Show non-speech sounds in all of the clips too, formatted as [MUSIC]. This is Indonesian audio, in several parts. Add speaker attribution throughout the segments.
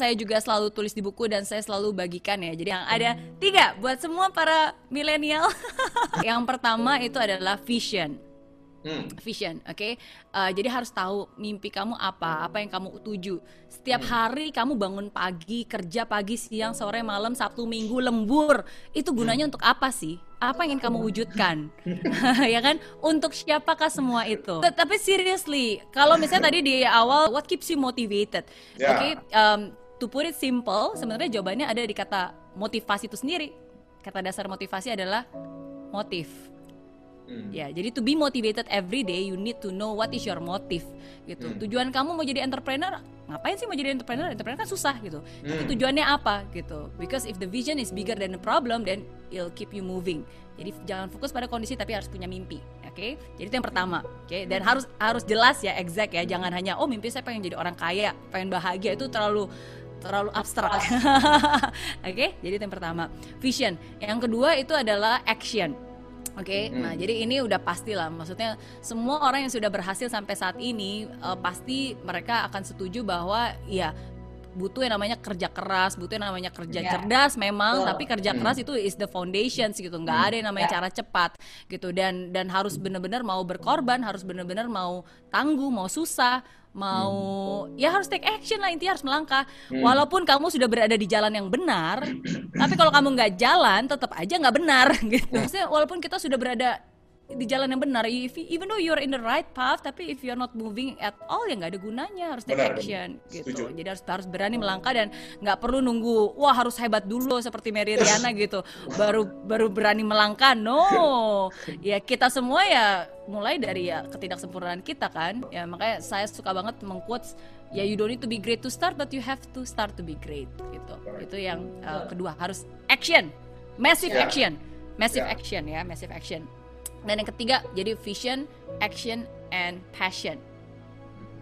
Speaker 1: saya juga selalu tulis di buku dan saya selalu bagikan ya. Jadi yang ada tiga buat semua para milenial. [LAUGHS] yang pertama itu adalah vision. Hmm. Vision, oke. Okay? Uh, jadi harus tahu mimpi kamu apa, apa yang kamu tuju. Setiap hmm. hari kamu bangun pagi, kerja pagi, siang, sore, malam, Sabtu, Minggu, lembur. Itu gunanya hmm. untuk apa sih? Apa yang ingin kamu wujudkan? [LAUGHS] [LAUGHS] ya kan? Untuk siapakah semua itu? Tapi seriously, kalau misalnya tadi di awal, what keeps you motivated? Yeah. Oke, okay? um, to put it simple, sebenarnya jawabannya ada di kata motivasi itu sendiri. Kata dasar motivasi adalah motif Hmm. Ya, jadi to be motivated every day you need to know what is your motive gitu. Hmm. Tujuan kamu mau jadi entrepreneur, ngapain sih mau jadi entrepreneur? Entrepreneur kan susah gitu. Hmm. Tapi tujuannya apa gitu? Because if the vision is bigger than the problem, then it'll keep you moving. Jadi jangan fokus pada kondisi tapi harus punya mimpi. Oke, okay? jadi itu yang pertama. Oke, okay? dan harus harus jelas ya, exact ya. Jangan hanya oh mimpi saya pengen jadi orang kaya, pengen bahagia itu terlalu terlalu abstrak. [LAUGHS] Oke, okay? jadi itu yang pertama. Vision. Yang kedua itu adalah action Oke, okay? hmm. nah jadi ini udah pasti lah, maksudnya semua orang yang sudah berhasil sampai saat ini uh, pasti mereka akan setuju bahwa ya butuh yang namanya kerja keras, butuh yang namanya kerja yeah. cerdas memang, oh. tapi kerja keras hmm. itu is the foundations gitu, nggak hmm. ada yang namanya yeah. cara cepat gitu dan dan harus benar-benar mau berkorban, harus benar-benar mau tangguh, mau susah, mau hmm. ya harus take action lah intinya harus melangkah hmm. walaupun kamu sudah berada di jalan yang benar tapi kalau kamu nggak jalan tetap aja nggak benar [LAUGHS] gitu maksudnya walaupun kita sudah berada di jalan yang benar. If, even though you're in the right path tapi if you're not moving at all ya nggak ada gunanya. Harus take benar, action gitu. Setuju. jadi harus harus berani melangkah dan nggak perlu nunggu wah harus hebat dulu seperti Mary Riana [LAUGHS] gitu. Baru baru berani melangkah no. [LAUGHS] Ya kita semua ya mulai dari ya ketidaksempurnaan kita kan. Ya makanya saya suka banget mengquotes ya you don't need to be great to start but you have to start to be great gitu. Itu yang uh, kedua harus action. Massive yeah. action. Massive yeah. action ya massive action dan yang ketiga jadi vision, action, and passion.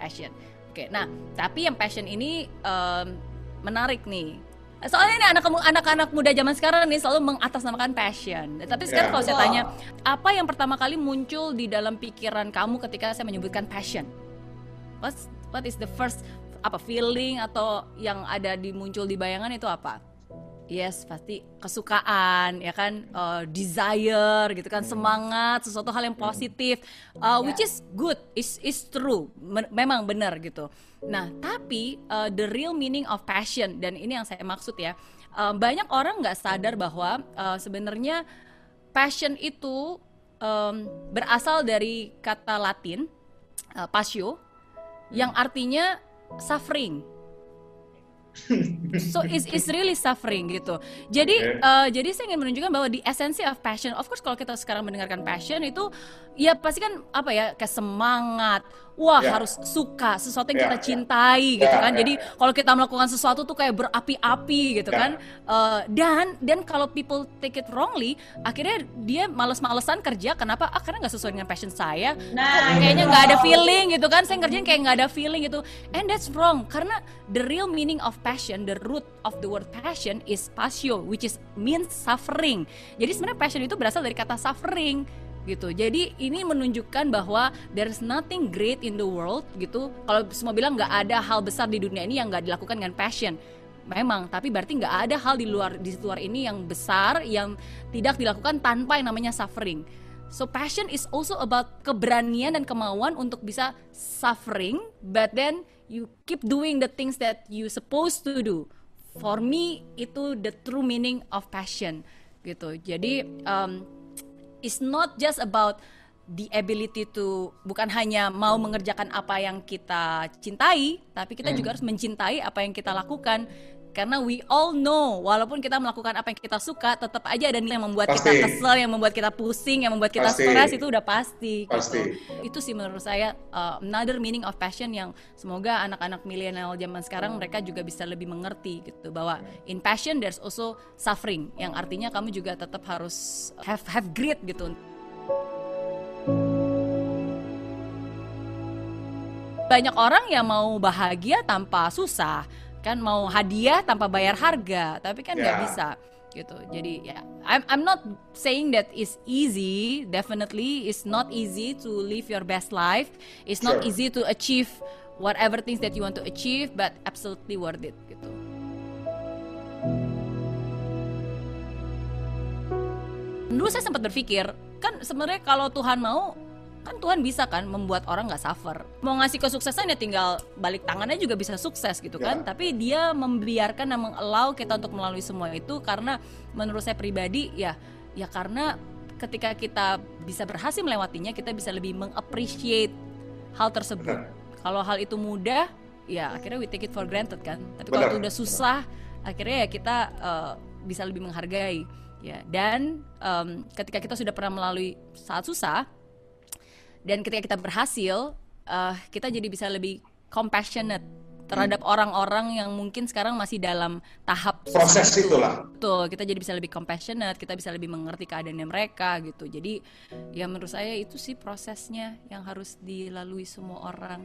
Speaker 1: Passion. Oke, nah tapi yang passion ini um, menarik nih. Soalnya ini anak anak-anak muda zaman sekarang nih selalu mengatasnamakan passion. Tapi sekarang yeah. kalau saya tanya, apa yang pertama kali muncul di dalam pikiran kamu ketika saya menyebutkan passion? What what is the first apa feeling atau yang ada di muncul di bayangan itu apa? Yes, pasti kesukaan, ya kan, uh, desire, gitu kan, semangat, sesuatu hal yang positif, uh, which is good, is is true, memang benar gitu. Nah, tapi uh, the real meaning of passion dan ini yang saya maksud ya, uh, banyak orang nggak sadar bahwa uh, sebenarnya passion itu um, berasal dari kata Latin uh, passio, yang artinya suffering [LAUGHS] so it's, it's really suffering gitu. Jadi okay. uh, jadi saya ingin menunjukkan bahwa di esensi of passion, of course kalau kita sekarang mendengarkan passion itu ya pasti kan apa ya kayak semangat, wah yeah. harus suka sesuatu yang yeah, kita ya. cintai yeah. gitu kan. Yeah, Jadi yeah. kalau kita melakukan sesuatu tuh kayak berapi-api gitu yeah. kan. Uh, dan dan kalau people take it wrongly, akhirnya dia males-malesan kerja. Kenapa? Ah, karena nggak sesuai dengan passion saya. Nah, kayaknya nggak ada feeling gitu kan. Saya kerjain kayak nggak ada feeling gitu. And that's wrong karena the real meaning of passion, the root of the word passion is passio, which is means suffering. Jadi sebenarnya passion itu berasal dari kata suffering gitu. Jadi ini menunjukkan bahwa there's nothing great in the world gitu. Kalau semua bilang nggak ada hal besar di dunia ini yang nggak dilakukan dengan passion. Memang, tapi berarti nggak ada hal di luar di luar ini yang besar yang tidak dilakukan tanpa yang namanya suffering. So passion is also about keberanian dan kemauan untuk bisa suffering, but then you keep doing the things that you supposed to do. For me itu the true meaning of passion gitu. Jadi um, it's not just about the ability to bukan hanya mau mengerjakan apa yang kita cintai, tapi kita hmm. juga harus mencintai apa yang kita lakukan karena we all know walaupun kita melakukan apa yang kita suka tetap aja ada nilai yang membuat pasti. kita kesel yang membuat kita pusing yang membuat kita stres itu udah pasti, gitu. pasti. Gitu. itu sih menurut saya uh, another meaning of passion yang semoga anak-anak milenial zaman sekarang mereka juga bisa lebih mengerti gitu bahwa in passion there's also suffering yang artinya kamu juga tetap harus have have grit gitu banyak orang yang mau bahagia tanpa susah kan mau hadiah tanpa bayar harga tapi kan nggak yeah. bisa gitu. Jadi ya yeah, I'm I'm not saying that is easy. Definitely it's not easy to live your best life. It's not easy to achieve whatever things that you want to achieve but absolutely worth it gitu. Dulu saya sempat berpikir kan sebenarnya kalau Tuhan mau kan Tuhan bisa kan membuat orang nggak suffer. Mau ngasih kesuksesan ya tinggal balik tangannya juga bisa sukses gitu kan. Yeah. tapi dia membiarkan dan mengelau kita untuk melalui semua itu karena menurut saya pribadi ya ya karena ketika kita bisa berhasil melewatinya kita bisa lebih mengappreciate hal tersebut. Kalau hal itu mudah ya akhirnya we take it for granted kan. Tapi kalau itu udah susah akhirnya ya kita uh, bisa lebih menghargai. Ya dan um, ketika kita sudah pernah melalui saat susah dan ketika kita berhasil uh, kita jadi bisa lebih compassionate terhadap hmm. orang-orang yang mungkin sekarang masih dalam tahap
Speaker 2: proses itu. itulah.
Speaker 1: Betul, kita jadi bisa lebih compassionate, kita bisa lebih mengerti keadaannya mereka gitu. Jadi ya menurut saya itu sih prosesnya yang harus dilalui semua orang.